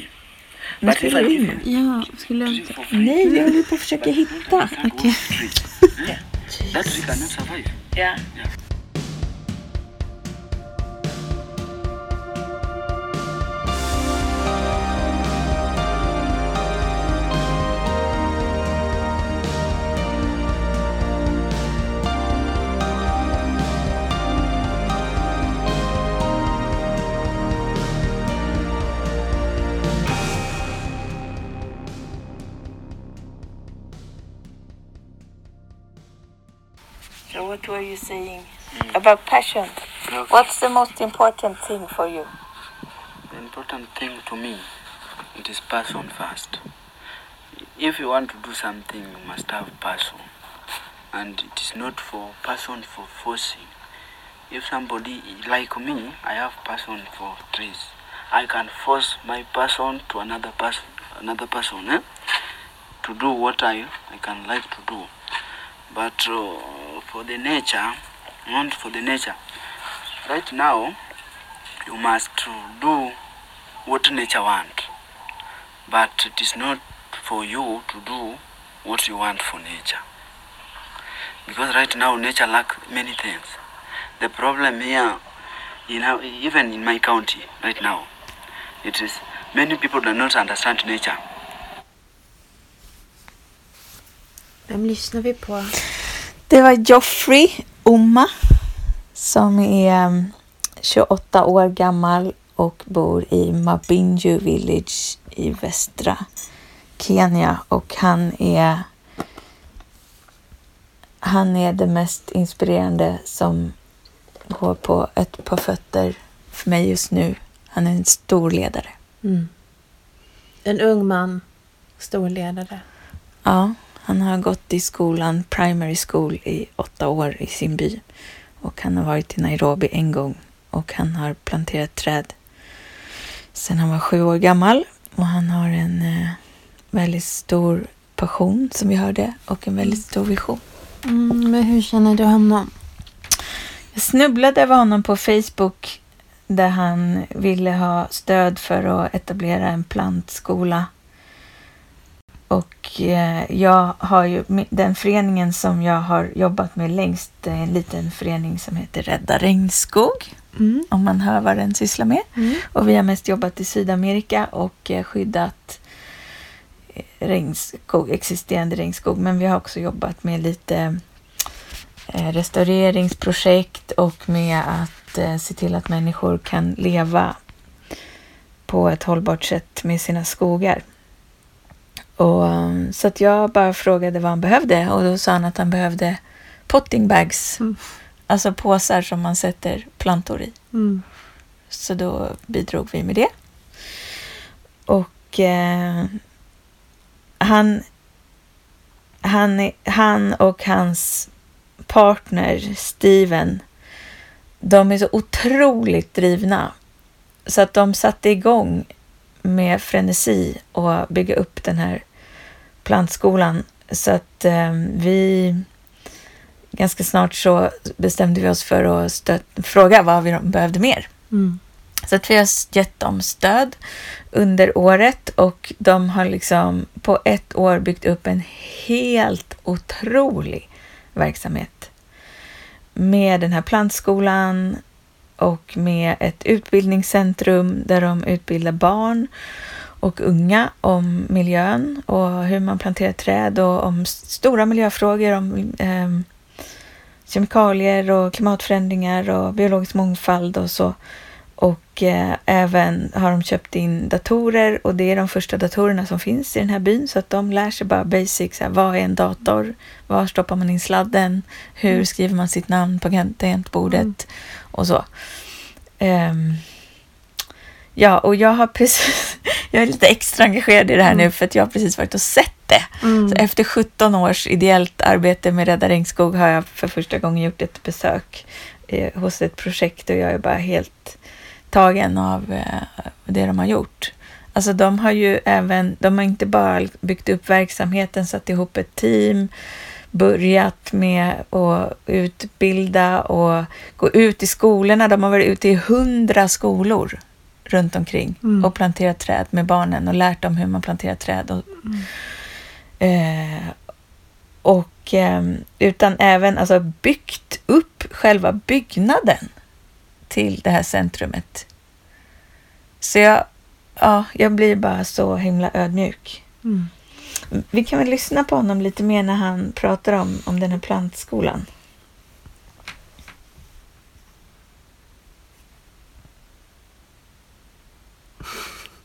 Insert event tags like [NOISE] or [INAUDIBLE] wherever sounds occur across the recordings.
free. Men skulle du in? you Ja, skulle jag... free, Nej, vi håller på att försöka hitta. go Okay. You saying about passion? Okay. What's the most important thing for you? The important thing to me, it is passion first. If you want to do something, you must have passion. And it is not for passion for forcing. If somebody like me, I have passion for trees. I can force my passion to another person, another person, eh? to do what I, I can like to do. But uh, for the nature, not for the nature. Right now, you must do what nature want. But it is not for you to do what you want for nature. Because right now nature lack many things. The problem here in know even in my county right now it is many people do not understand nature Vem lyssnar vi på? Det var Joffrey Oma som är mm, 28 år gammal och bor i Mabinju Village i västra Kenya och han är han är det mest inspirerande som går på ett par fötter för mig just nu. Han är en stor ledare. Mm. En ung man, stor ledare. Ja, han har gått i skolan, primary school, i åtta år i sin by. Och han har varit i Nairobi en gång och han har planterat träd sedan han var sju år gammal. Och han har en eh, väldigt stor passion som vi hörde och en väldigt stor vision. Mm, men hur känner du honom? Jag snubblade över honom på Facebook där han ville ha stöd för att etablera en plantskola. Och eh, jag har ju den föreningen som jag har jobbat med längst, det är en liten förening som heter Rädda Regnskog, Mm. om man hör vad den sysslar med. Mm. Och vi har mest jobbat i Sydamerika och eh, skyddat eh, regnskog, existerande regnskog. Men vi har också jobbat med lite restaureringsprojekt och med att se till att människor kan leva på ett hållbart sätt med sina skogar. Och, eh, så att jag bara frågade vad han behövde och då sa han att han behövde potting bags. Mm. Alltså påsar som man sätter plantor i. Mm. Så då bidrog vi med det. Och eh, han, han, han och hans partner Steven, de är så otroligt drivna. Så att de satte igång med frenesi och bygga upp den här plantskolan. Så att eh, vi ganska snart så bestämde vi oss för att stöt, fråga vad vi behövde mer. Mm. Så att vi har gett dem stöd under året och de har liksom på ett år byggt upp en helt otrolig verksamhet. Med den här plantskolan och med ett utbildningscentrum där de utbildar barn och unga om miljön och hur man planterar träd och om stora miljöfrågor om ehm, kemikalier och klimatförändringar och biologisk mångfald och så. Och eh, även har de köpt in datorer och det är de första datorerna som finns i den här byn så att de lär sig bara basic. Så här, vad är en dator? Var stoppar man in sladden? Hur skriver man sitt namn på tangentbordet? Och så. Ehm, ja, och jag har precis, [LAUGHS] jag är lite extra engagerad i det här nu för att jag har precis varit och sett det. Mm. Så efter 17 års ideellt arbete med Rädda Regnskog har jag för första gången gjort ett besök eh, hos ett projekt och jag är bara helt tagen av eh, det de har gjort. Alltså de har ju även, de har inte bara byggt upp verksamheten, satt ihop ett team, börjat med att utbilda och gå ut i skolorna. De har varit ute i hundra skolor runt omkring Mm. och planterat träd med barnen och lärt dem hur man planterar träd. Och, eh, och eh, utan även alltså, byggt upp själva byggnaden till det här centrumet. Så jag, ja, jag blir bara så himla ödmjuk. Mm. Vi kan väl lyssna på honom lite mer när han pratar om, om den här plantskolan.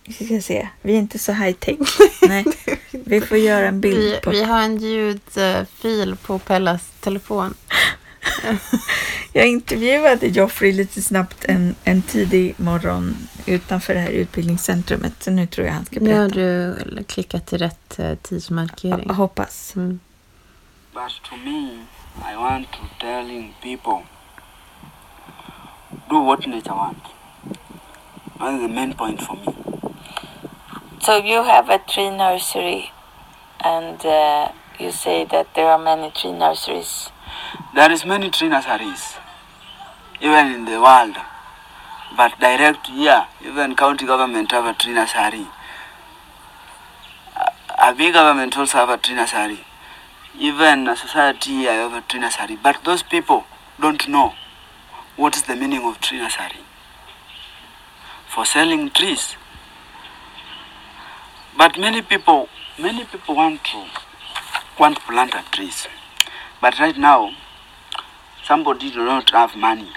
Vi ska se. Vi är inte så high tech. Nej, vi får göra en bild Vi, på... vi har en ljudfil på Pellas telefon. [LAUGHS] Jag intervjuade Joffrey lite snabbt en, en tidig morgon utanför det här utbildningscentrumet. Så nu tror jag han ska Nu har berätta. du klickat till rätt eh, tidsmarkering. Jag hoppas. Mm. But to me, I want to telling people, do what nature wants. That's the main point for me. So you have a tree nursery and uh, you say that there are many tree nurseries. There is many tree nurseries, even in the world. But direct here, even county government have a tree nursery. A- big government also have a tree nursery. Even a society here have a tree nursery. But those people don't know what is the meaning of tree nursery. For selling trees. But many people, many people want to want to plant a trees. But right now, somebody do not have money,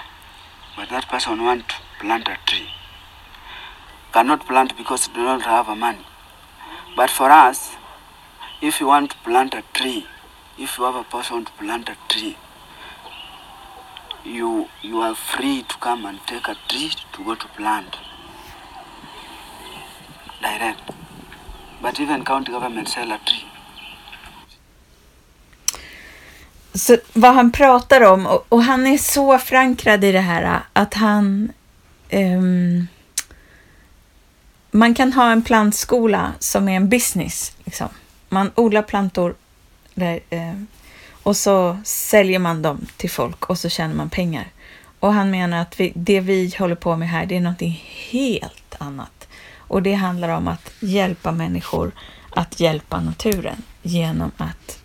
but that person want to plant a tree. Cannot plant because do not have a money. But for us, if you want to plant a tree, if you have a person to plant a tree, you you are free to come and take a tree to go to plant. Direct. But even county government sell a tree. Så vad han pratar om, och, och han är så förankrad i det här att han... um, man kan ha en plantskola som är en business. Liksom. Man odlar plantor där, eh, och så säljer man dem till folk och så tjänar man pengar. Och han menar att vi, det vi håller på med här, det är någonting helt annat. Och det handlar om att hjälpa människor att hjälpa naturen genom att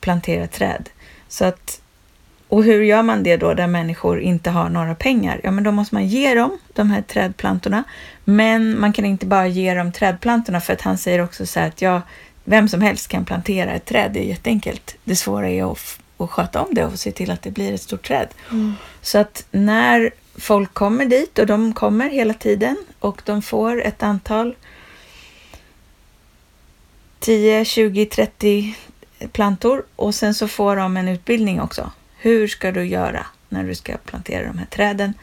plantera träd. Så att, och hur gör man det då där människor inte har några pengar? Ja, men då måste man ge dem de här trädplantorna. Men man kan inte bara ge dem trädplantorna för att han säger också så här att ja, vem som helst kan plantera ett träd. Det är jätteenkelt. Det svåra är att, att sköta om det och se till att det blir ett stort träd. Så att när folk kommer dit och de kommer hela tiden och de får ett antal 10, 20, 30 plantor och sen så får de en utbildning också. Hur ska du göra när du ska plantera de här träden?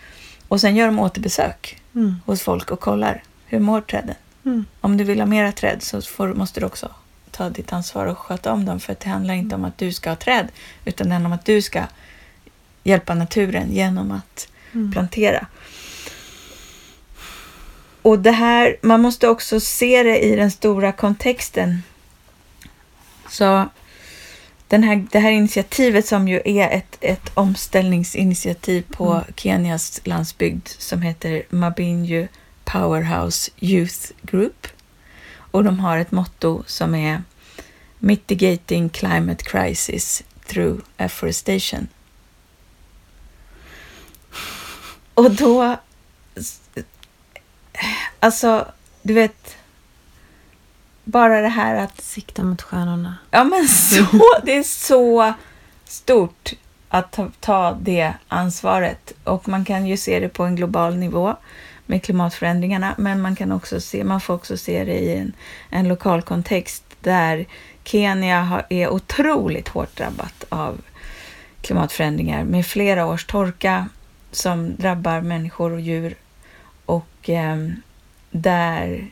Och sen gör de återbesök Mm. hos folk och kollar hur mår träden. Mm. Om du vill ha mera träd så får, måste du också ta ditt ansvar och sköta om dem. För det handlar inte om att du ska ha träd utan det handlar om att du ska hjälpa naturen genom att Mm. plantera. Och det här, man måste också se det i den stora kontexten. Så den här, det här initiativet som ju är ett, ett omställningsinitiativ på Kenias landsbygd som heter Mabinju Powerhouse Youth Group. Och de har ett motto som är Mitigating Climate Crisis through Afforestation. Och då... Alltså, du vet... Bara det här att Sikta mot stjärnorna. Ja, men så, [LAUGHS] det är så stort att ta, ta det ansvaret. Och man kan ju se det på en global nivå med klimatförändringarna, men man kan också se, man får också se det i en, en lokal kontext där Kenya har, är otroligt hårt drabbat av klimatförändringar med flera års torka som drabbar människor och djur och ehm, där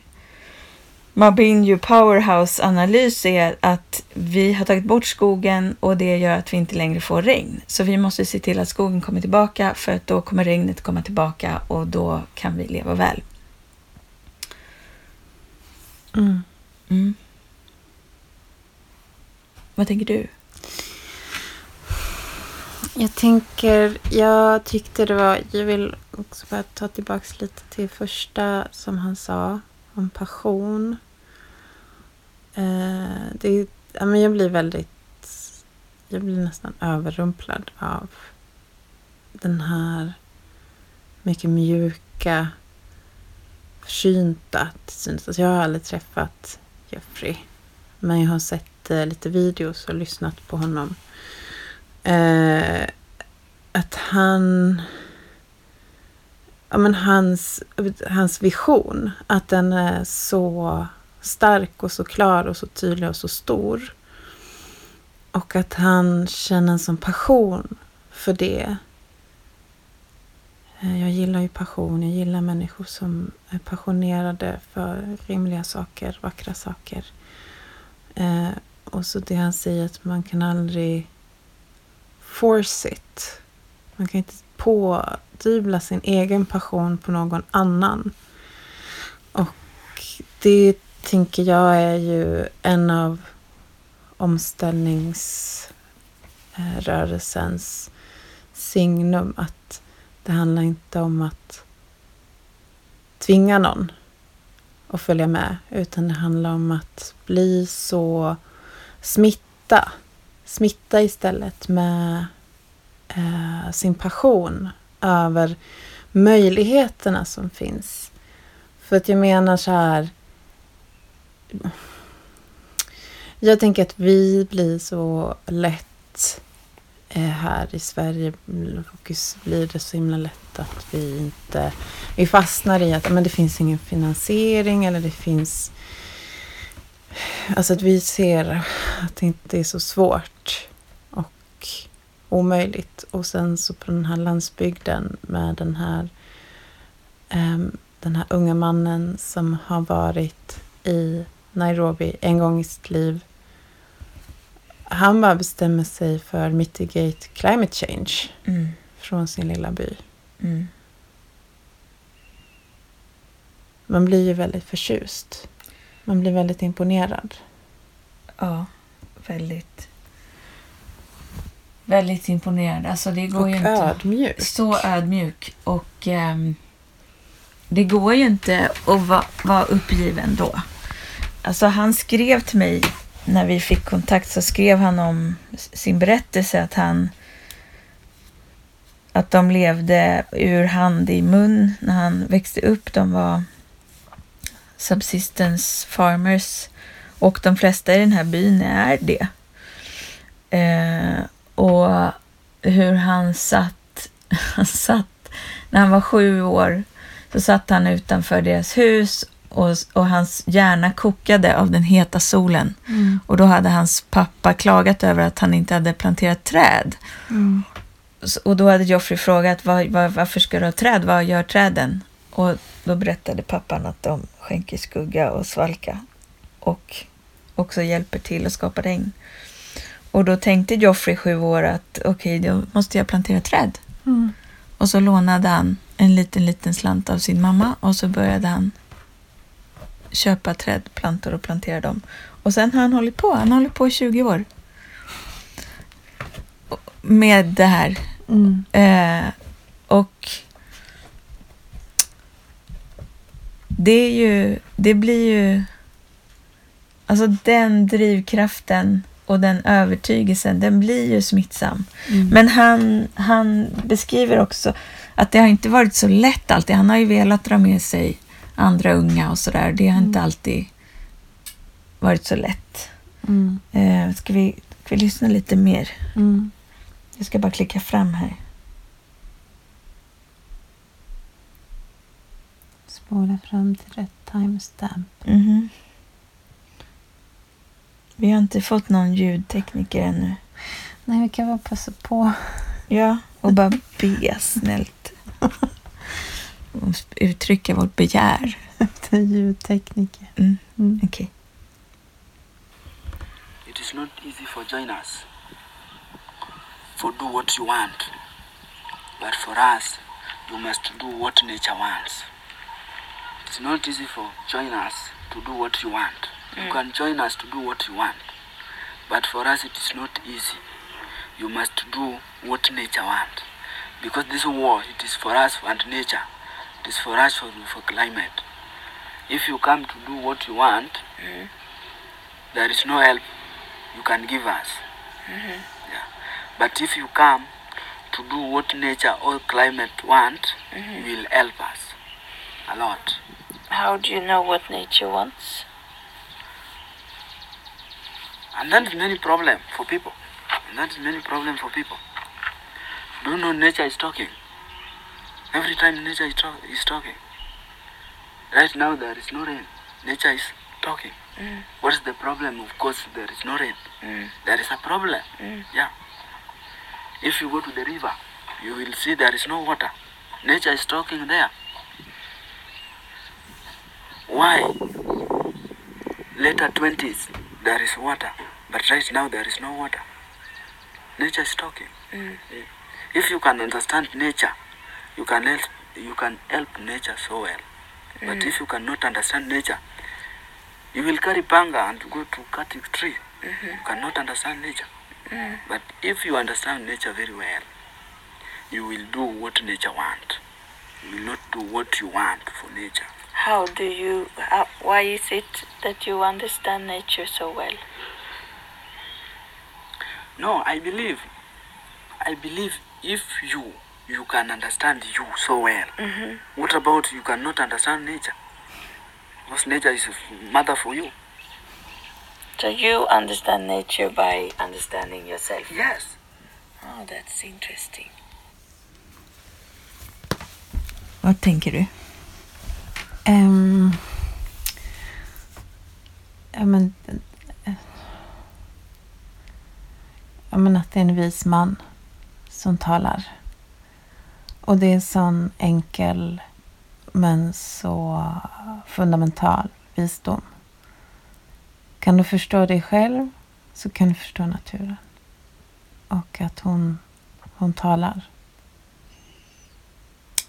Mabinju Powerhouse analys är att vi har tagit bort skogen och det gör att vi inte längre får regn. Så vi måste se till att skogen kommer tillbaka för att då kommer regnet komma tillbaka och då kan vi leva väl. Mm. Mm. Vad tänker du? Jag tänker, jag tyckte det var, jag vill också bara ta tillbaks lite till första som han sa om passion. Eh, det, ja, men jag blir väldigt, jag blir nästan överrumplad av den här mycket mjuka, försynta attityden. Alltså jag har aldrig träffat Jeffrey. Men jag har sett eh, lite videos och lyssnat på honom. Eh, att han... Ja, men hans, hans vision, att den är så stark och så klar och så tydlig och så stor. Och att han känner en sån passion för det. Eh, jag gillar ju passion. Jag gillar människor som är passionerade för rimliga saker, vackra saker. Eh, och så det han säger att man kan aldrig force it. Man kan inte pådyvla sin egen passion på någon annan. Och det tänker jag är ju en av omställningsrörelsens signum. Att det handlar inte om att tvinga någon att följa med. Utan det handlar om att bli så smitta. Smitta istället med eh, sin passion över möjligheterna som finns. För att jag menar så här. Jag tänker att vi blir så lätt eh, här i Sverige blir det så himla lätt att vi inte vi fastnar i att men det finns ingen finansiering eller det finns alltså att vi ser att det inte är så svårt omöjligt och sen så på den här landsbygden med den här ehm, den här unga mannen som har varit i Nairobi en gång i sitt liv han bara bestämmer sig för mitigate climate change Mm. från sin lilla by. Mm. Man blir ju väldigt förtjust. Man blir väldigt imponerad. Ja, väldigt. Väldigt imponerad. Alltså det går Och ju inte. ödmjuk. Så ödmjuk. Och ehm, det går ju inte att vara vara uppgiven då. Alltså han skrev till mig när vi fick kontakt så skrev han om sin berättelse att han att de levde ur hand i mun när han växte upp. De var subsistence farmers och de flesta i den här byn är det. Eh, och hur han satt, [LAUGHS] han satt, när han var sju år så satt han utanför deras hus och, och hans hjärna kokade av den heta solen. Mm. Och då hade hans pappa klagat över att han inte hade planterat träd. Mm. Och då hade Joffrey frågat var, var, varför ska du ha träd? Vad gör träden? Och då berättade pappan att de skänker skugga och svalka och också hjälper till att skapa regn. Och då tänkte Joffrey sju år att okej, då måste jag plantera träd. Mm. Och så lånade han en liten, liten slant av sin mamma och så började han köpa trädplantor och plantera dem. Och sen har han hållit på. Han har hållit på i 20 år. Med det här. Mm. Eh, och det är ju, det blir ju, alltså den drivkraften och den övertygelsen, den blir ju smittsam. Mm. Men han, han beskriver också att det har inte varit så lätt alltid. Han har ju velat dra med sig andra unga och sådär. Det har inte alltid varit så lätt. Mm. Eh, ska, vi, ska vi lyssna lite mer? Mm. Jag ska bara klicka fram här. Spola fram till rätt timestamp. Mhm. Vi har inte fått någon ljudtekniker ännu. Nej, vi kan väl passa på. Ja, och bara be snällt. Och [LAUGHS] uttrycka vårt begär. Efter ljudtekniker. Mm. Mm. Okej. It is not easy for joiners for do what you want, but for us, you must do what nature wants. It's not easy for joiners to do what you want. Mm. You can join us to do what you want, but for us, it is not easy. You must do what nature wants. because this war it is for us and nature it is for us for, for climate if you come to do what you want mm. there is no help you can give us mm-hmm. yeah. but if you come to do what nature or climate want you mm-hmm. will help us a lot How do you know what nature wants? And that is many problem for people. And that is many problem for people. Do you know nature is talking. Every time nature is, talk- is talking. Right now there is no rain. Nature is talking. Mm. what is the problem? Of course there is no rain. Mm. there is a problem. Mm. yeah. If you go to the river you will see there is no water. Nature is talking there. Why? Later 20s there is water but right now there is no water. Nature is talking. Mm. if you can understand nature you can help you can help nature so well. Mm. but if you cannot understand nature you will carry panga and go to cut a tree you cannot understand nature. Mm. but if you understand nature very well you will do what nature want. You will not do what you want for nature How do you, how, why is it that you understand nature so well? no i believe i believe if you you can understand you so well Mm-hmm. what about you cannot understand nature because nature is a mother for you So you understand nature by understanding yourself? yes Oh, that's interesting. Vad tänker du? Ja, men, ja, men att det är en vis man som talar. Och det är en sån enkel men så fundamental visdom. Kan du förstå dig själv så kan du förstå naturen. Och att hon, hon talar.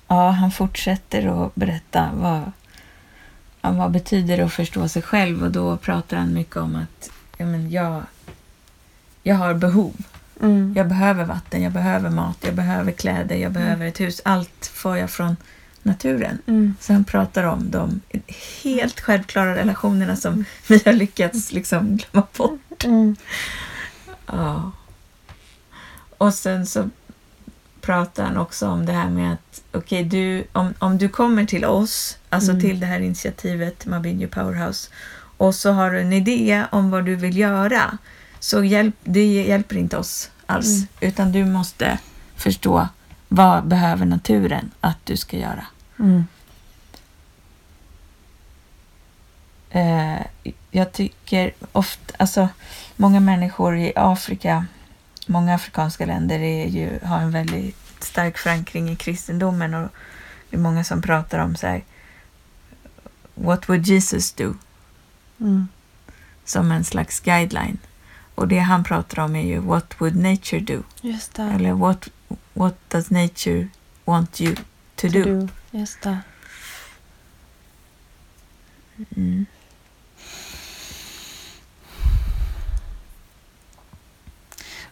Ja, han fortsätter att berätta vad, ja, vad betyder det att förstå sig själv och då pratar han mycket om att ja, men jag, jag har behov. Mm. Jag behöver vatten, jag behöver mat, jag behöver kläder, jag behöver ett hus. Allt får jag från naturen. Mm. Så han pratar om de helt självklara relationerna som [LAUGHS] vi har lyckats liksom glömma bort. Mm. Ja. Och sen så pratar han också om det här med att okej, du, om, om du kommer till oss, alltså Mm. till det här initiativet Mabinjo Powerhouse och så har du en idé om vad du vill göra så hjälp, det hjälper inte oss alls Mm. utan du måste förstå vad behöver naturen att du ska göra. Mm. Eh, jag tycker ofta, alltså många människor i Afrika, många afrikanska länder är ju, har en väldigt stark förankring i kristendomen och det är många som pratar om så här, what would Jesus do? Mm. Som en slags guideline. Och det han pratar om är ju what would nature do? Eller what, what does nature want you to, do? do. Just det. Mm.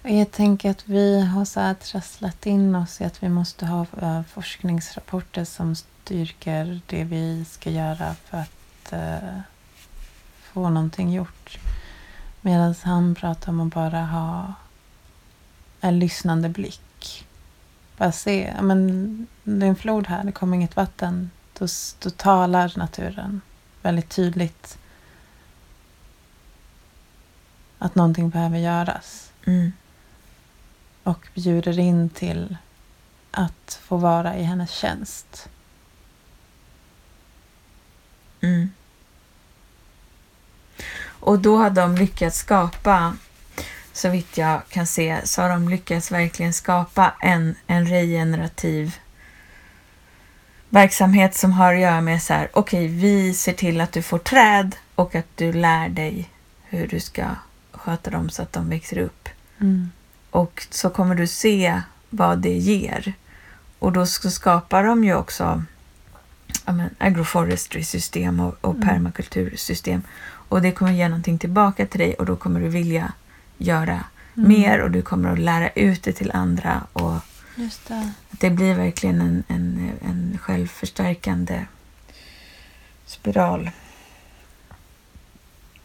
Och jag tänker att vi har så här trasslat in oss i att vi måste ha eh, forskningsrapporter som styrker det vi ska göra för att eh, få någonting gjort. Medan han pratar om att bara ha en lyssnande blick. Bara se, ja, men det är en flod här, det kommer inget vatten. Då, då talar naturen väldigt tydligt att någonting behöver göras Mm. och bjuder in till att få vara i hennes tjänst. Mm. Och då har de lyckats skapa, så vitt jag kan se, så har de lyckats verkligen skapa en, en regenerativ verksamhet som har att göra med så här, okej, vi ser till att du får träd och att du lär dig hur du ska sköta dem så att de växer upp. Och så kommer du se vad det ger. Och då skapar de ju också men, agroforestry-system och, och Mm. permakultursystem. Och det kommer ge någonting tillbaka till dig och då kommer du vilja göra Mm. mer och du kommer att lära ut det till andra. Och Just det. Det blir verkligen en, en, en självförstärkande spiral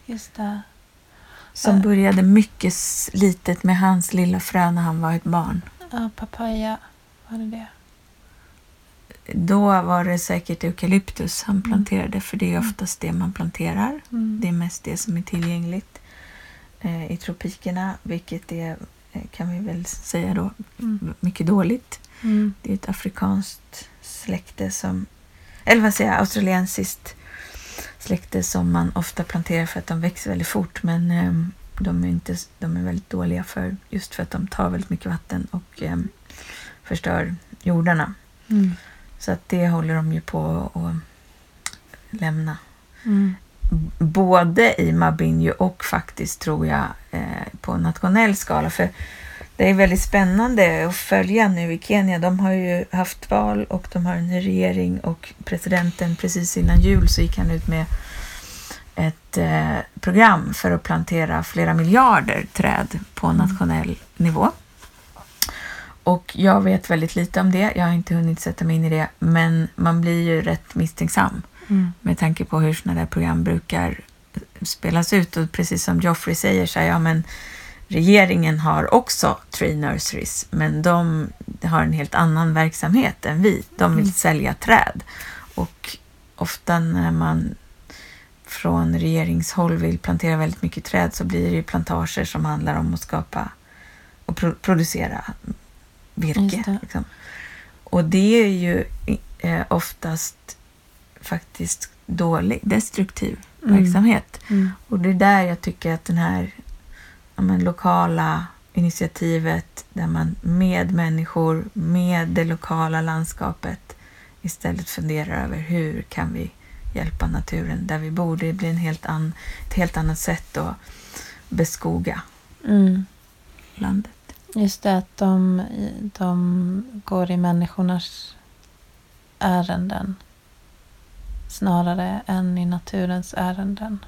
Just det. som började mycket litet med hans lilla frö när han var ett barn. Ja, papaya. Var det det? Då var det säkert eukalyptus han planterade för det är oftast det man planterar. Mm. Det är mest det som är tillgängligt eh, i tropikerna, vilket är, eh, kan vi väl säga då, Mm. mycket dåligt. Mm. Det är ett afrikanskt släkte som, eller vad säger jag, australiensiskt släkte som man ofta planterar för att de växer väldigt fort men ehm, de är, inte, de är väldigt dåliga för just för att de tar väldigt mycket vatten och ehm, förstör jordarna. Så att det håller de ju på att lämna. Mm. Både i Mabinjo och faktiskt tror jag eh, på nationell skala. För det är väldigt spännande att följa nu i Kenya. De har ju haft val och de har en regering och presidenten precis innan jul så gick han ut med ett eh, program för att plantera flera miljarder träd på nationell nivå. Och jag vet väldigt lite om det. Jag har inte hunnit sätta mig in i det. Men man blir ju rätt misstänksam Mm. med tanke på hur sådana där program brukar spelas ut. Och precis som Joffrey säger så här, ja men regeringen har också tree nurseries, men de har en helt annan verksamhet än vi. De vill Mm. sälja träd. Och ofta när man från regeringshåll vill plantera väldigt mycket träd så blir det ju plantager som handlar om att skapa och pro- producera virke. Det. Liksom. Och det är ju eh, oftast faktiskt dålig, destruktiv Mm. verksamhet. Mm. Och det är där jag tycker att den här ja, men, lokala initiativet där man med människor, med det lokala landskapet istället funderar över hur kan vi hjälpa naturen där vi bor. Det blir en helt an, ett helt annat sätt att beskoga Mm. landet. Just det att de, de går i människornas ärenden snarare än i naturens ärenden.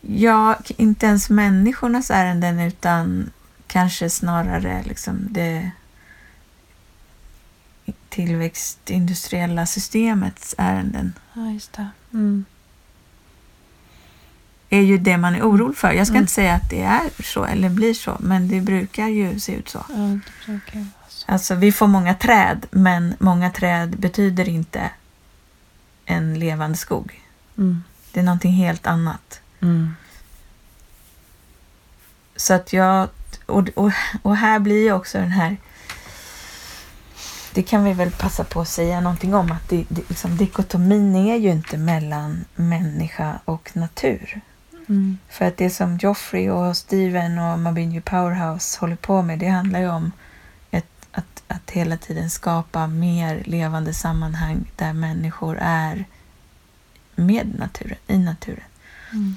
Ja, inte ens människornas ärenden utan kanske snarare liksom det tillväxtindustriella systemets ärenden Ja, just det. Mm. Är ju det man är orolig för. Jag ska Mm. inte säga att det är så eller blir så, men det brukar ju se ut så. Ja, så. Alltså, vi får många träd, men många träd betyder inte en levande skog. Mm. Det är någonting helt annat. Mm. Så att jag... Och, och, och här blir ju också den här... Det kan vi väl passa på att säga någonting om. Att det, det, liksom, dikotomin är ju inte mellan människa och natur. Mm. För att det som Joffrey och Steven och Mabinju Powerhouse håller på med, det handlar ju om ett, att, att hela tiden skapa mer levande sammanhang där människor är med naturen, i naturen. Mm.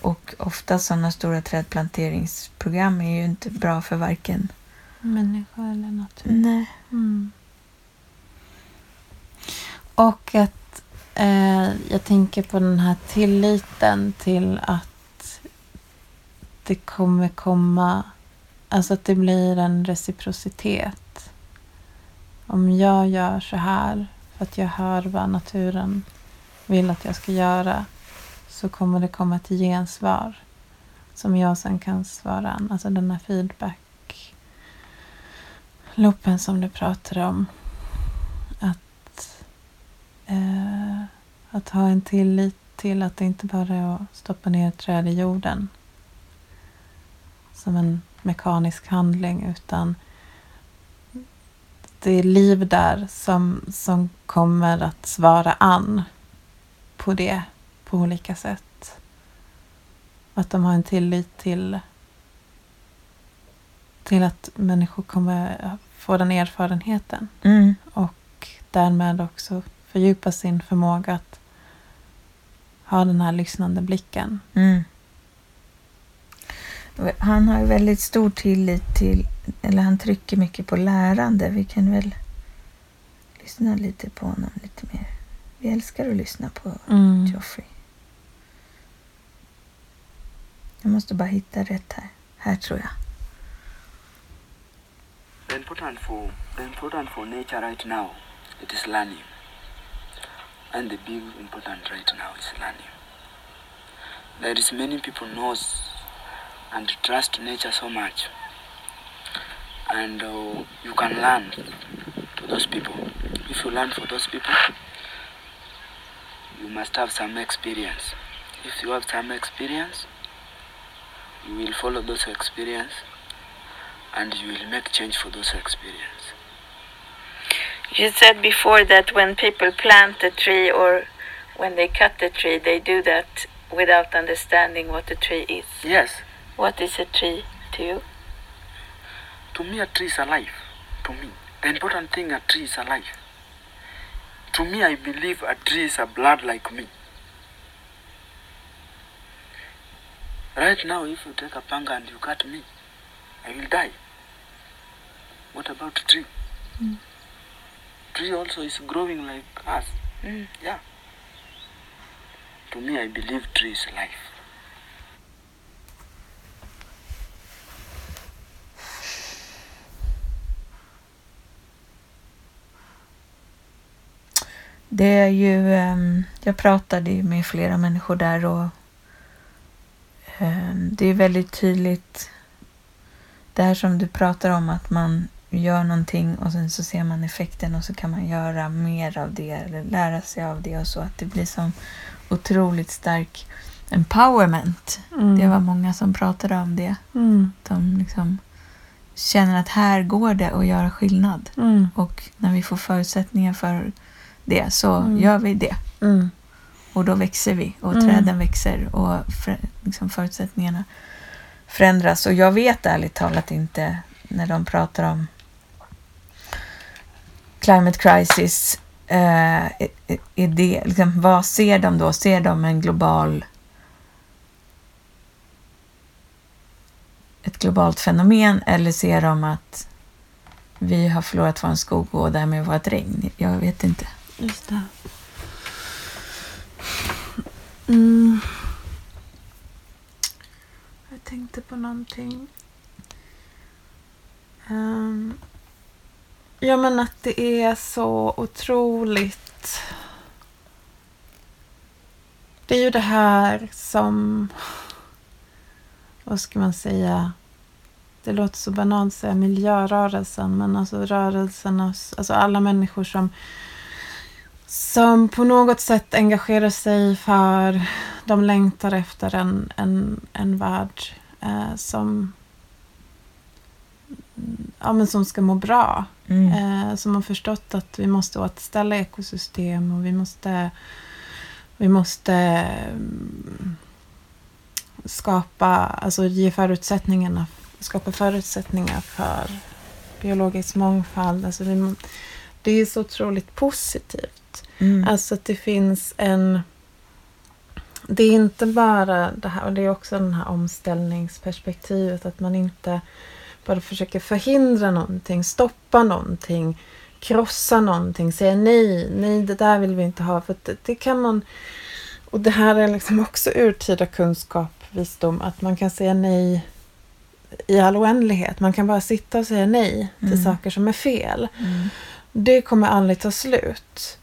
Och ofta sådana stora trädplanteringsprogram är ju inte bra för varken... Människa eller natur. Nej. Mm. Och att eh, jag tänker på den här tilliten till att det kommer komma, alltså att det blir en reciprocitet. Om jag gör så här för att jag hör vad naturen vill att jag ska göra så kommer det komma ett gensvar som jag sen kan svara an. Alltså den här feedback loopen som du pratade om. Att, eh, att ha en tillit till att det inte bara är att stoppa ner ett träd i jorden som en mekanisk handling utan det är liv där som, som kommer att svara an på det på olika sätt. Att de har en tillit till till att människor kommer få den erfarenheten Mm. och därmed också fördjupa sin förmåga att ha den här lyssnande blicken. Mm. Han har ju väldigt stor tillit till, eller han trycker mycket på lärande. Vi kan väl lyssna lite på honom lite mer. Vi älskar att lyssna på Mm. Joffrey. Jag måste bara hitta rätt här. Här tror jag. Then important for the important for nature right now it is learning and the big important right now is learning there is many people knows and trust nature so much. And uh, you can learn to those people. If you learn for those people you must have some experience. If you have some experience you will follow those experience and you will make change for those experience You said before that when people plant a tree or when they cut the tree, they do that without understanding what the tree is. yes. What is a tree to you? to me a tree is alive. To me. The important thing a tree is alive. To me i believe a tree is a blood like me. Right now if you take a panga and you cut me i will die. What about a tree mm. Tree also is growing like us. Mm. yeah. To me i believe tree is life. Det är ju, ehm, jag pratade ju med flera människor där och ehm, det är väldigt tydligt det här som du pratar om att man gör någonting och sen så ser man effekten och så kan man göra mer av det eller lära sig av det och så att det blir som otroligt stark empowerment. Mm. Det var många som pratade om det. Mm. De liksom känner att här går det att göra skillnad. Mm. Och när vi får förutsättningar för det så Mm. gör vi det. Mm. Och då växer vi och Mm. träden växer och för, liksom förutsättningarna förändras. Och jag vet ärligt talat inte när de pratar om climate crisis. Eh, är, är det, liksom, vad ser de då? Ser de en global ett globalt fenomen eller ser de att vi har förlorat vår skog och därmed vårt regn? Jag vet inte. Just det. Mm. Jag tänkte på någonting. Um ja, men att det är så otroligt... Det är ju det här som... Vad ska man säga? Det låter så banalt att säga miljörörelsen, men alltså rörelserna, alltså alla människor som som på något sätt engagerar sig för, de längtar efter en, en, en värld eh, som, ja, men som ska må bra. Mm. Eh, som har förstått att vi måste återställa ekosystem och vi måste, vi måste mm, skapa, alltså ge förutsättningarna, skapa förutsättningar för biologisk mångfald. Alltså vi, det är så otroligt positivt. Mm. Alltså att det finns en... Det är inte bara det här, och det är också det här omställningsperspektivet. Att man inte bara försöker förhindra någonting, stoppa någonting, krossa någonting, säga nej, nej det där vill vi inte ha. För det, det kan man... Och det här är liksom också urtida kunskap, visdom, att man kan säga nej i all oändlighet. Man kan bara sitta och säga nej till Mm. saker som är fel. Mm. Det kommer aldrig ta slut.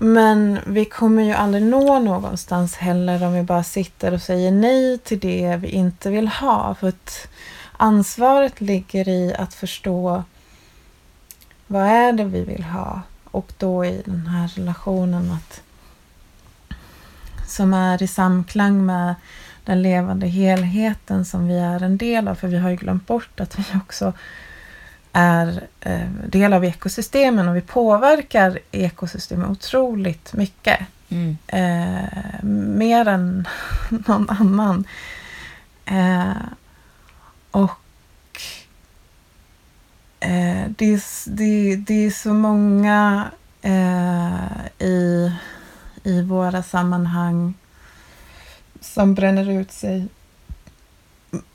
Men vi kommer ju aldrig nå någonstans heller om vi bara sitter och säger nej till det vi inte vill ha. För att ansvaret ligger i att förstå vad är det vi vill ha. Och då i den här relationen att som är i samklang med den levande helheten som vi är en del av. För vi har ju glömt bort att vi också är eh, del av ekosystemen och vi påverkar ekosystemen otroligt mycket. Mm. Eh, mer än [LAUGHS] någon annan. Eh, och eh, det, är, det, det är så många eh, i, i våra sammanhang som bränner ut sig.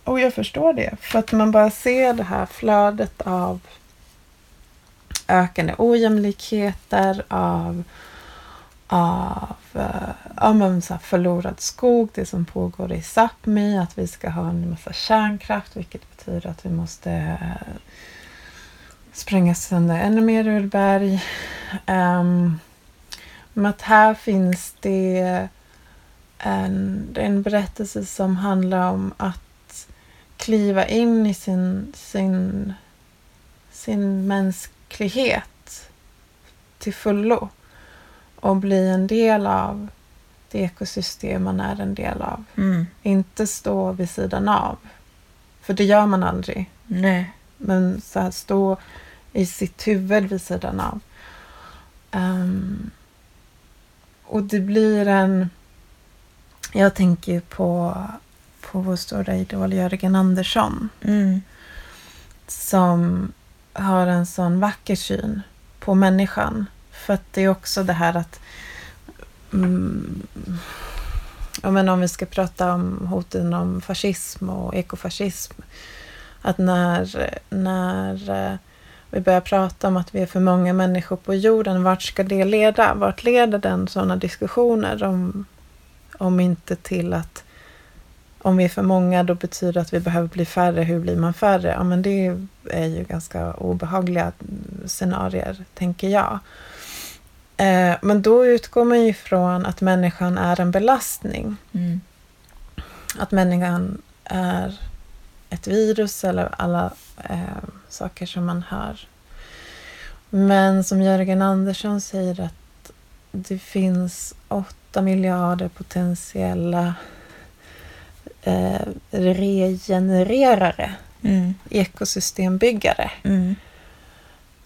Och jag förstår det. För att man bara ser det här flödet av ökande ojämlikheter, av, av eh, ja, men så här förlorad skog, det som pågår i Sápmi, att vi ska ha en massa kärnkraft, vilket betyder att vi måste eh, spränga sönder ännu mer urberg. Um, men att här finns det en, det är en berättelse som handlar om att kliva in i sin, sin, sin mänsklighet till fullo och bli en del av det ekosystem man är en del av. Mm. Inte stå vid sidan av. För det gör man aldrig. Nej. Men så här, stå i sitt huvud vid sidan av. Ehm, och det blir en... Jag tänker på, på vår stora idol Jörgen Andersson. Mm. Som har en sån vacker syn på människan. För att det är också det här att... Mm, ja, men om vi ska prata om hoten om fascism och ekofascism. Att när, när eh, vi börjar prata om att vi är för många människor på jorden, vart ska det leda? Vart leder den sådana diskussioner om, om inte till att om vi är för många då betyder det att vi behöver bli färre. Hur blir man färre? Ja, men det är ju ganska obehagliga scenarier, tänker jag. Eh, men då utgår man ju ifrån att människan är en belastning. Mm. Att människan är ett virus eller alla eh, saker som man hör. Men som Jörgen Andersson säger att det finns åtta miljarder potentiella eh, regenererare, Mm. ekosystembyggare. Mm.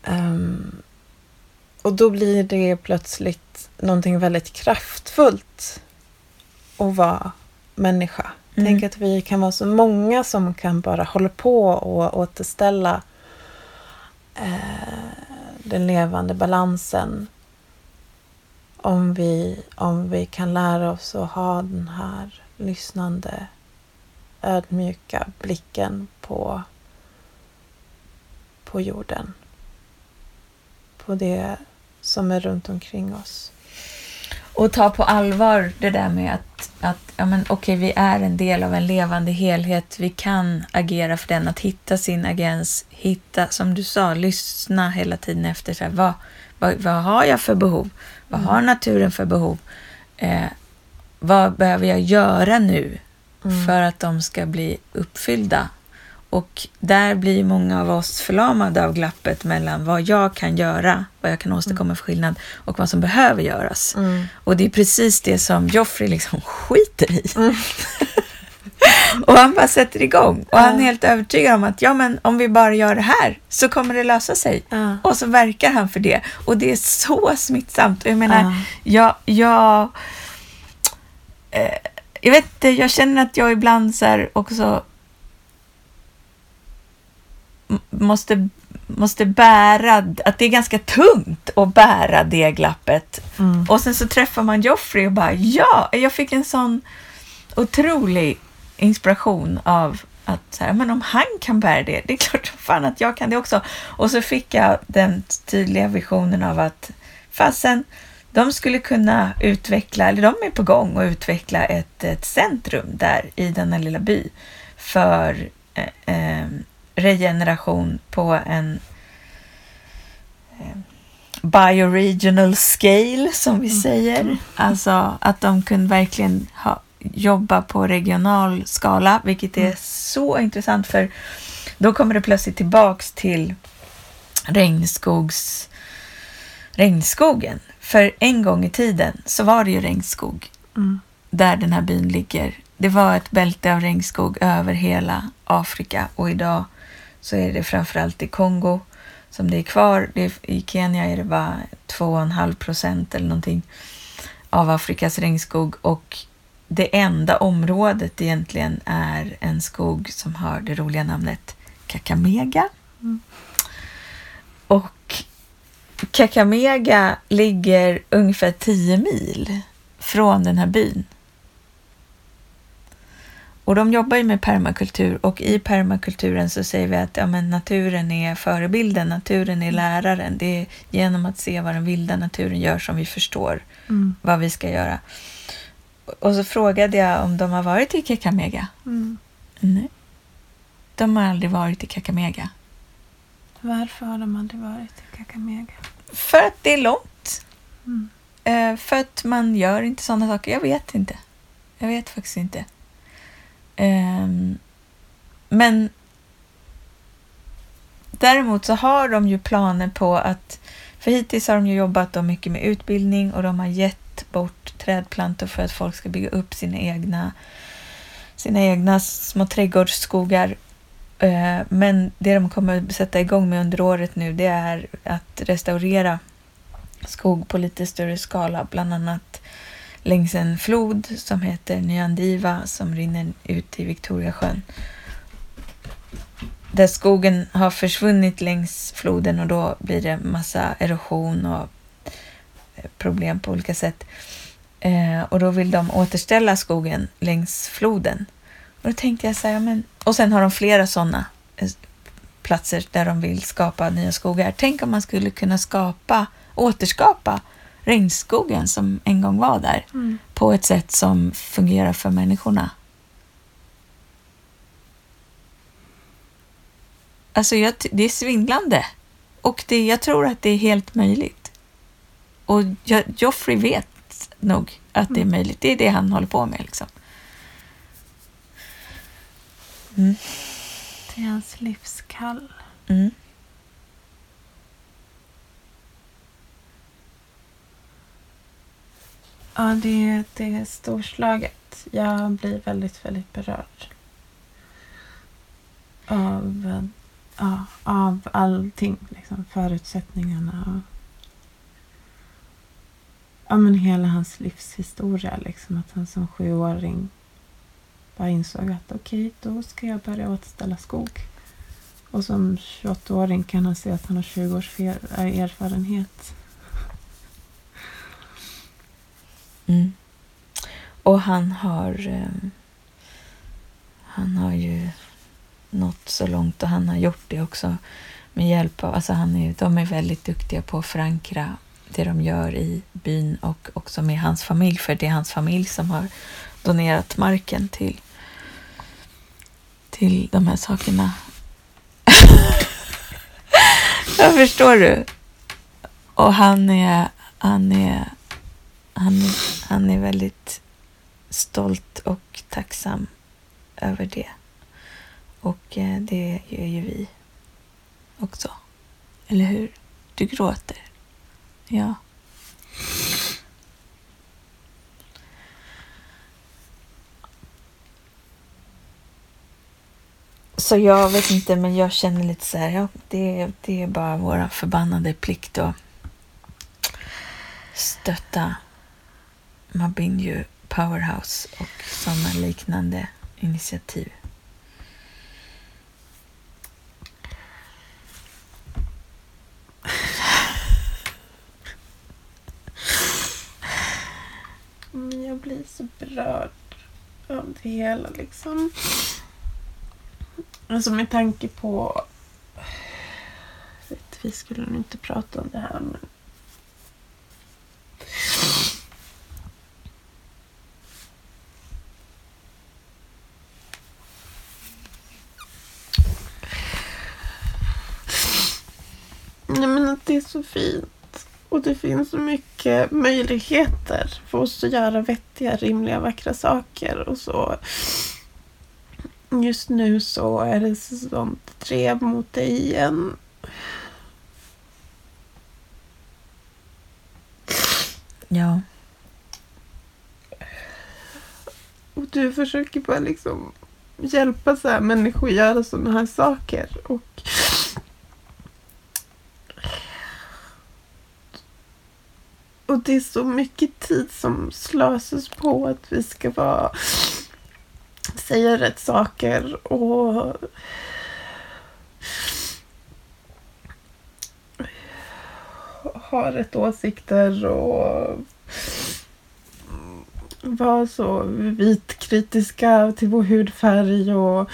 Ehm, och då blir det plötsligt någonting väldigt kraftfullt att vara människa. Mm. Tänk att vi kan vara så många som kan bara hålla på och återställa eh, den levande balansen. Om vi, om vi kan lära oss att ha den här lyssnande, ödmjuka blicken på, på jorden. På det som är runt omkring oss. Och ta på allvar det där med att, att ja, men, okej, vi är en del av en levande helhet. Vi kan agera för den, att hitta sin agens, hitta, som du sa, lyssna hela tiden efter så här, vad, vad, vad har jag för behov? Vad har naturen för behov? Eh, vad behöver jag göra nu Mm. för att de ska bli uppfyllda? Och där blir många av oss förlamade av glappet mellan vad jag kan göra, vad jag kan åstadkomma för skillnad och vad som behöver göras. Mm. Och det är precis det som Joffrey liksom [LAUGHS] skiter i. [LAUGHS] och han bara sätter igång. Och han är helt övertygad om att ja, men om vi bara gör det här så kommer det lösa sig. Ja. Och så verkar han för det. Och det är så smittsamt. Och jag menar, Ja. jag, jag, eh, jag vet inte, jag känner att jag ibland så också måste, måste bära, att det är ganska tungt att bära det glappet. Mm. Och sen så träffar man Joffrey och bara ja, jag fick en sån otrolig inspiration av att så här, men om han kan bära det, det är klart som fan att jag kan det också. Och så fick jag den tydliga visionen av att fasen, de skulle kunna utveckla, eller de är på gång att utveckla ett, ett centrum där i denna lilla by för eh, eh, regeneration på en eh, bioregional scale som vi säger. Alltså att de kunde verkligen ha, jobba på regional skala, vilket är så intressant för då kommer det plötsligt tillbaks till regnskogs, regnskogen. För en gång i tiden så var det ju regnskog Mm. där den här byn ligger. Det var ett bälte av regnskog över hela Afrika och idag så är det framförallt i Kongo som det är kvar. Det är, I Kenya är det bara 2,5 procent eller någonting av Afrikas regnskog och det enda området egentligen är en skog som har det roliga namnet Kakamega. Och Kakamega ligger ungefär 10 mil från den här byn. Och de jobbar ju med permakultur och i permakulturen så säger vi att ja, men naturen är förebilden, naturen är läraren. Det är genom att se vad den vilda naturen gör som vi förstår Mm. vad vi ska göra. Och så frågade jag om de har varit i Kakamega. Mm. Nej. De har aldrig varit i Kakamega. Varför har de aldrig varit i Kakamega? För att det är långt. Mm. Eh, för att man gör inte sådana saker. Jag vet inte. Jag vet faktiskt inte. Ehm, men däremot så har de ju planer på att för hittills har de ju jobbat då mycket med utbildning och de har gett bort trädplantor för att folk ska bygga upp sina egna, sina egna små trädgårdsskogar. Ehm, men det de kommer att sätta igång med under året nu det är att restaurera skog på lite större skala, bland annat längs en flod som heter Nyandiva som rinner ut i Victoriasjön. Där skogen har försvunnit längs floden och då blir det massa erosion och eh, problem på olika sätt. Eh, och då vill de återställa skogen längs floden. Och då tänkte jag så här, ja, men... och sen har de flera sådana eh, platser där de vill skapa nya skogar. Tänk om man skulle kunna skapa, återskapa regnskogen som en gång var där Mm. på ett sätt som fungerar för människorna. Alltså, jag, det är svindlande. Och det, jag tror att det är helt möjligt. Och jag, Joffrey vet nog att det är möjligt. Det är det han håller på med. Liksom. Mm. Det är hans livskall. Mm. Ja, det, det är storslaget. Jag blir väldigt, väldigt berörd. Av, ja, av allting. Liksom, förutsättningarna. Och, ja, men hela hans livshistoria. Liksom, att han som sjuåring bara insåg att okej, då ska jag börja återställa skog. Och som 28-åring kan han se att han har 20 års äh, erfarenhet. Mm. Och han har eh, han har ju nått så långt och han har gjort det också med hjälp av, alltså han är, de är väldigt duktiga på att förankra det de gör i byn och också med hans familj för det är hans familj som har donerat marken till till de här sakerna. [LAUGHS] Jag förstår du? Och han är, han är han, han är väldigt stolt och tacksam över det. Och eh, det gör ju vi också. Eller hur? Du gråter. Ja. Så jag vet inte, men jag känner lite så här, ja, det, det är bara våra förbannade plikt att stötta Mabinju Powerhouse och sådana liknande initiativ. Mm, jag blir så berörd av det hela liksom. Alltså med tanke på... Vet, vi skulle nog inte prata om det här men... Nej men att det är så fint. Och det finns så mycket möjligheter för oss att göra vettiga, rimliga, vackra saker. Och så Just nu så är det sånt drev mot dig igen. Ja, Och du försöker bara liksom hjälpa så här människor att göra sådana här saker. Och Och det är så mycket tid som slösas på att vi ska vara säga rätt saker och ha rätt åsikter och vara så vitkritiska till vår hudfärg och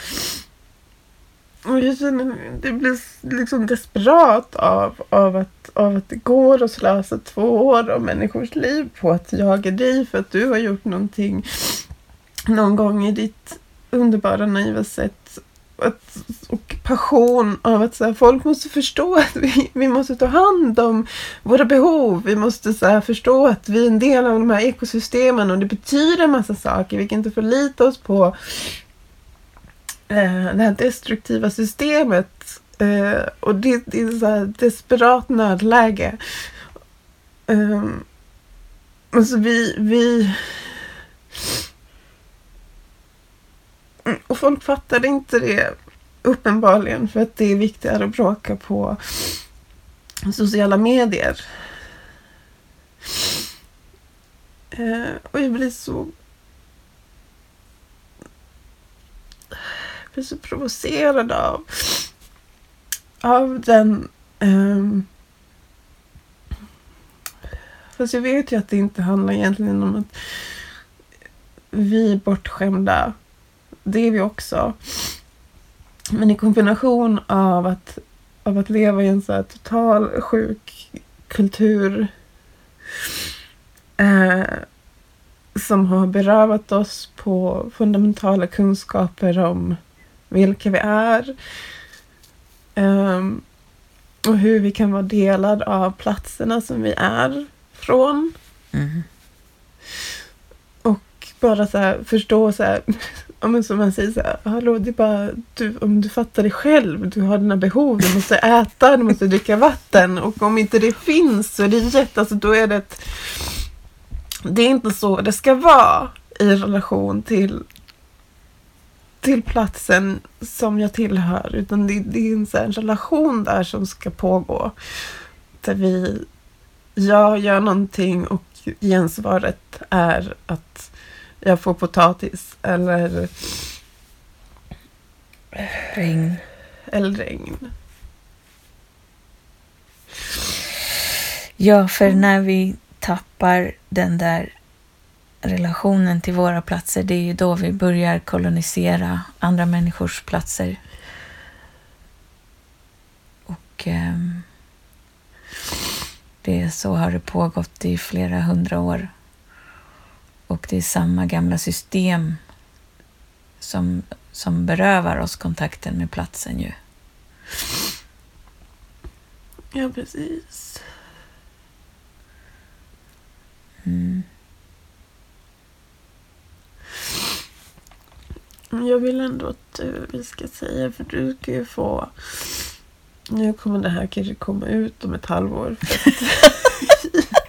och jag känner, det blir liksom desperat av, av, att, av att det går att slösa två år av människors liv på att jaga dig för att du har gjort någonting någon gång i ditt underbara naiva sätt att, och passion av att så här, folk måste förstå att vi, vi måste ta hand om våra behov. Vi måste så här, förstå att vi är en del av de här ekosystemen och det betyder en massa saker. Vi kan inte förlita oss på eh, det här destruktiva systemet. Uh, och det, det är så här desperat nödläge. Um, alltså vi, vi mm, och folk fattade inte det uppenbarligen för att det är viktigare att bråka på sociala medier. Uh, och jag blir så... Jag blir så provocerad av, av den... Um, fast jag vet ju att det inte handlar egentligen om att vi är bortskämda det är vi också. Men i kombination av att, av att leva i en så här total sjuk kultur eh, som har berövat oss på fundamentala kunskaper om vilka vi är eh, och hur vi kan vara delad av platserna som vi är från. Mm. Och bara så här, förstå så här, [LAUGHS] men som man säger så här, hallå, det är bara, du, om du fattar dig själv, du har dina behov, du måste äta, du måste dricka vatten och om inte det finns så är det rätt, alltså då är det ett, det är inte så det ska vara i relation till till platsen som jag tillhör, utan det, det är en, så relation där som ska pågå. Där vi, jag gör någonting och gensvaret är att jag får potatis eller regn. Eller regn. Ja, för när vi tappar den där relationen till våra platser, det är ju då vi börjar kolonisera andra människors platser. Och eh, det så har det pågått i flera hundra år. Och det är samma gamla system som, som berövar oss kontakten med platsen ju. Ja, precis. Mm. Jag vill ändå att vi ska säga, för du ska ju få... Nu kommer det här kanske komma ut om ett halvår.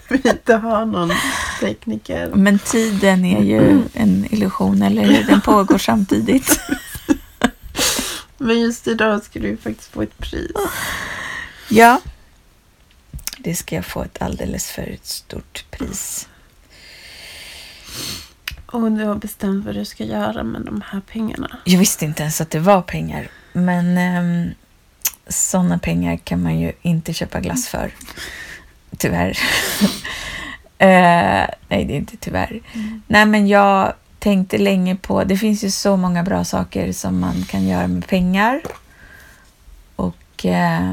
För [LAUGHS] vi inte har någon tekniker. Men tiden är ju en illusion, eller hur? Den pågår samtidigt. Men just idag ska du faktiskt få ett pris. Ja. Det ska jag få ett alldeles för stort pris. Och du har bestämt vad du ska göra med de här pengarna? Jag visste inte ens att det var pengar. Men um, ehm, sådana pengar kan man ju inte köpa glass för. Tyvärr. uh, [LAUGHS] nej, det är inte tyvärr. Mm. Nej, men jag tänkte länge på... Det finns ju så många bra saker som man kan göra med pengar. Och uh,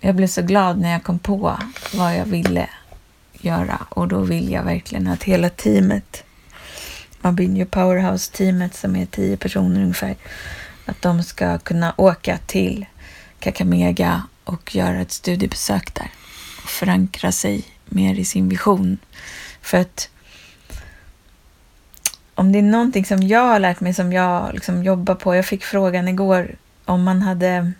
jag blev så glad när jag kom på vad jag ville göra. Och då vill jag verkligen att hela teamet, Mabinho Powerhouse-teamet som är tio personer ungefär, att de ska kunna åka till Kakamega och göra ett studiebesök där och förankra sig mer i sin vision. För att om det är någonting som jag har lärt mig som jag liksom jobbar på. Jag fick frågan igår om man hade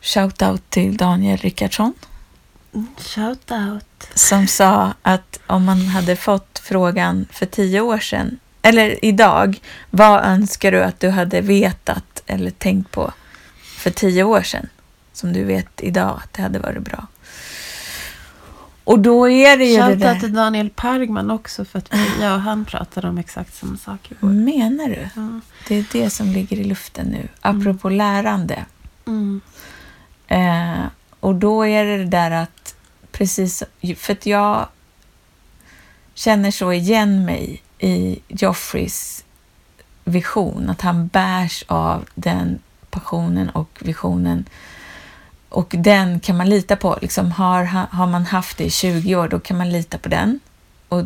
Shout-out till Daniel Rickardsson. Shout-out. Som sa att om man hade fått frågan för tio år sedan, eller idag, vad önskar du att du hade vetat eller tänkt på för tio år sedan? Som du vet idag att det hade varit bra. Och då är det ju Shoutout det där... till Daniel Pargman också för att jag och han pratade om exakt samma sak. Menar du? Ja. Det är det som ligger i luften nu. Apropå mm. lärande. Mm. Eh, och då är det det där att precis, för att jag känner så igen mig i Joffreys vision, att han bärs av den passionen och visionen och den kan man lita på. Liksom har, har man haft det i 20 år, då kan man lita på den. Och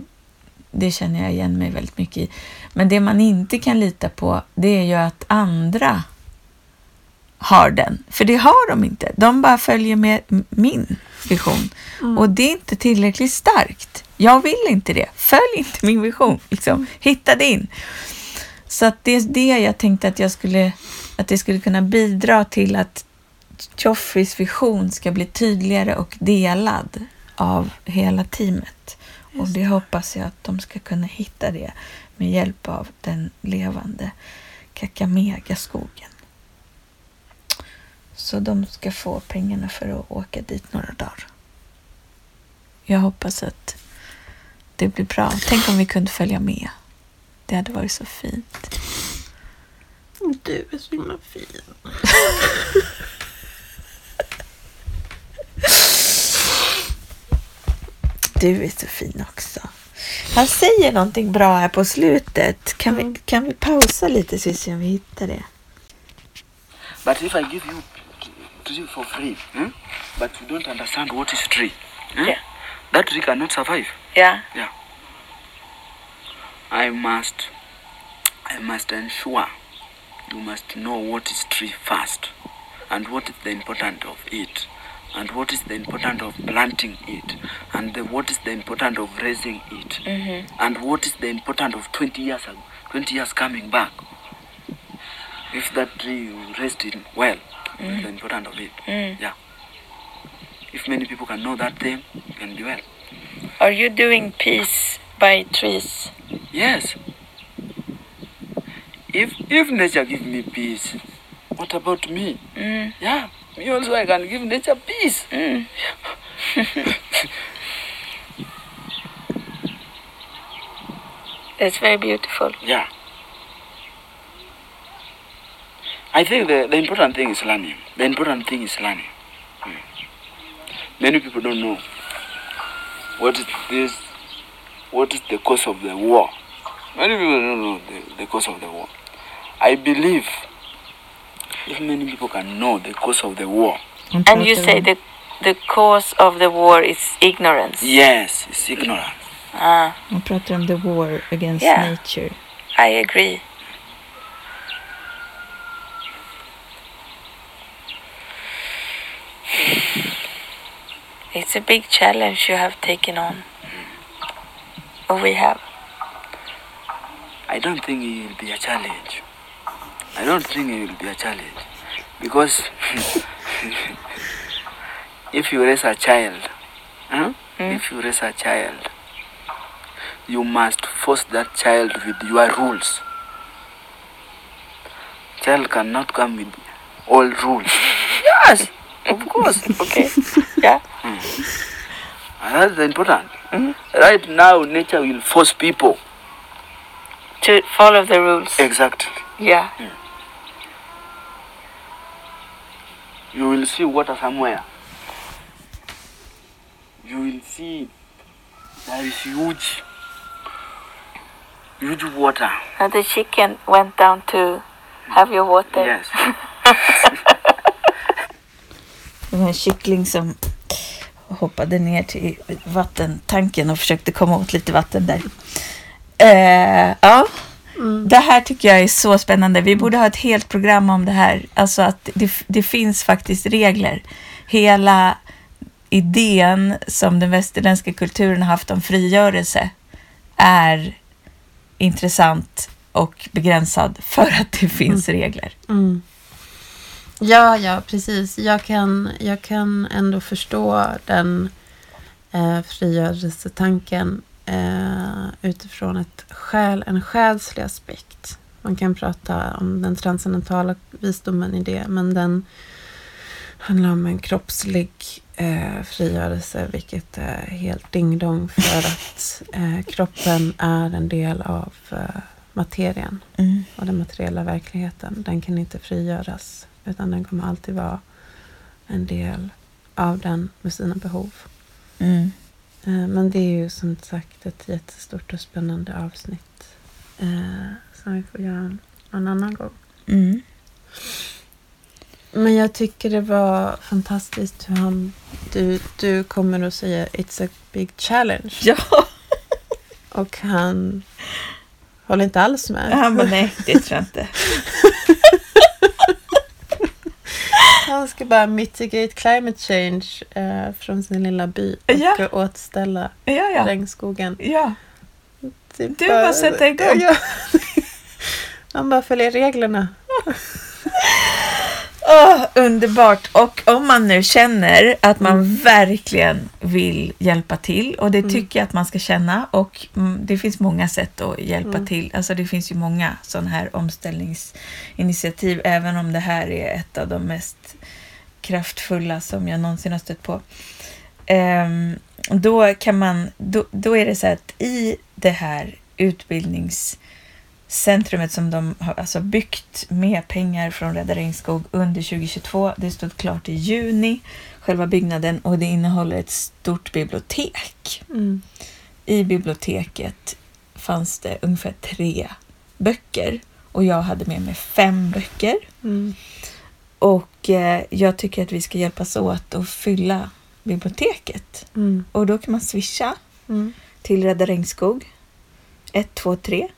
det känner jag igen mig väldigt mycket i. Men det man inte kan lita på, det är ju att andra har den. För det har de inte. De bara följer med min vision. Och det är inte tillräckligt starkt. Jag vill inte det. Följ inte min vision. Liksom. Hitta din. Så att det är det jag tänkte att jag skulle, att det skulle kunna bidra till att Joffreys vision ska bli tydligare och delad av hela teamet. Och det hoppas jag att de ska kunna hitta det med hjälp av den levande Kakamega-skogen. Så de ska få pengarna för att åka dit några dagar. Jag hoppas att det blir bra. Tänk om vi kunde följa med. Det hade varit så fint. Du är så himla fin. Du är så fin också. Han säger någonting bra här på slutet. Kan, vi, kan vi pausa lite så vi hittar det? But if I give you tree for free, hmm? but you don't understand what is tree, hmm? Yeah. that tree cannot survive. yeah yeah I must, I must ensure you must know what is tree first, and what is the importance of it, and what is the importance of planting it, and the, what is the importance of raising it, and what is the importance of 20 years, ag- 20 years coming back. If that tree you raised it well, the importance of it, yeah. If many people can know that thing, you can be well. Are you doing peace by trees? Yes. If if nature give me peace, what about me? Mm. Yeah, me also I can give nature peace. Mm. It's [LAUGHS] [LAUGHS] very beautiful. Yeah. I think the, the important thing is learning. The important thing is learning. Mm. Many people don't know what is this what is the cause of the war. Many people don't know the, the cause of the war. I believe if many people can know the cause of the war, And you say the, the cause of the war is ignorance. yes, it's ignorance. Ah, Man pratar om the war against Yeah. nature. I agree. It's a big challenge you have taken on. Or we have. I don't think it will be a challenge. I don't think it will be a challenge because [LAUGHS] if you raise a child, huh? Mm. if you raise a child, you must force that child with your rules. Child cannot come with all rules. [LAUGHS] yes, of course. Okay. [LAUGHS] yeah. Hmm. And that's important. Mm-hmm. Right now, nature will force people. To follow the rules. Exactly. Yeah. Hmm. You will see water somewhere. You will see there is huge, huge water. And the chicken went down to have your water. Yes. [LAUGHS] Det var en kyckling som hoppade ner till vattentanken och försökte komma åt lite vatten där. Eh, ja, det här tycker jag är så spännande. Vi borde ha ett helt program om det här. Alltså att det, det finns faktiskt regler. Hela idén som den västerländska kulturen har haft om frigörelse är intressant och begränsad för att det finns regler. Mm. Ja, ja, precis. Jag kan, jag kan ändå förstå den eh, frigörelsetanken eh, utifrån ett själ, en själslig aspekt. Man kan prata om den transcendentala visdomen i det, men den handlar om en kroppslig eh, frigörelse, vilket är helt dingdong för att eh, kroppen är en del av eh, materien Mm. och den materiella verkligheten. Den kan inte frigöras utan den kommer alltid vara en del av den med sina behov. Mm. Eh, Men det är ju som sagt ett jättestort och spännande avsnitt eh, som vi får göra en annan gång. Mm. Men jag tycker det var fantastiskt hur han, du, du kommer att säga It's a big challenge. Ja. [LAUGHS] Och han håller inte alls med. Han bara, nej, det tror jag inte. [LAUGHS] Han ska bara mitigate climate change eh, från sin lilla by och Ja. återställa Ja, ja. regnskogen. ja. Typ Du bara sätta igång. Ja. [LAUGHS] Han bara följer reglerna. [LAUGHS] Åh, underbart! Och om man nu känner att man verkligen vill hjälpa till och det tycker jag att man ska känna och mm, det finns många sätt att hjälpa till. Alltså det finns ju många sådana här omställningsinitiativ även om det här är ett av de mest kraftfulla som jag någonsin har stött på. Ehm, då kan man, då, då är det så att i det här utbildningscentrumet som de har alltså byggt med pengar från Rädda Regnskog under 2022. Det stod klart i juni, själva byggnaden, och det innehåller ett stort bibliotek. Mm. I biblioteket fanns det ungefär tre böcker och jag hade med mig fem böcker. Mm. Och jag tycker att vi ska hjälpas åt att fylla biblioteket. Mm. Och då kan man swisha Mm. till Rädda Regnskog 123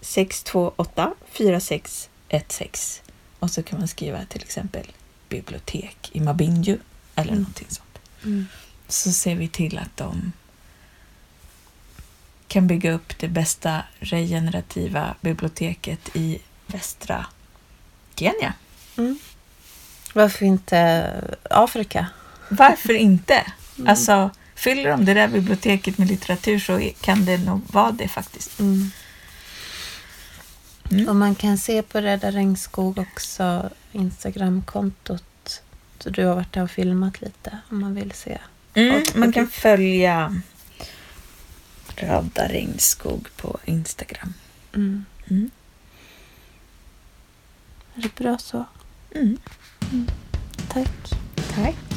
628 4616 och så kan man skriva till exempel bibliotek i Mabinju eller Mm. någonting sånt. Mm. Så ser vi till att de kan bygga upp det bästa regenerativa biblioteket i västra Kenya. Mm. Varför inte Afrika? Varför inte? Mm. Alltså, fyller de det där biblioteket med litteratur så kan det nog vara det faktiskt. Mm. Mm. Och man kan se på Rädda Regnskog också Instagramkontot. Så du har varit där och filmat lite om man vill se. Mm, man kan följa Radda Regnskog på Instagram. Mm. Mm. Är det bra så? Mm. Tack. Tack.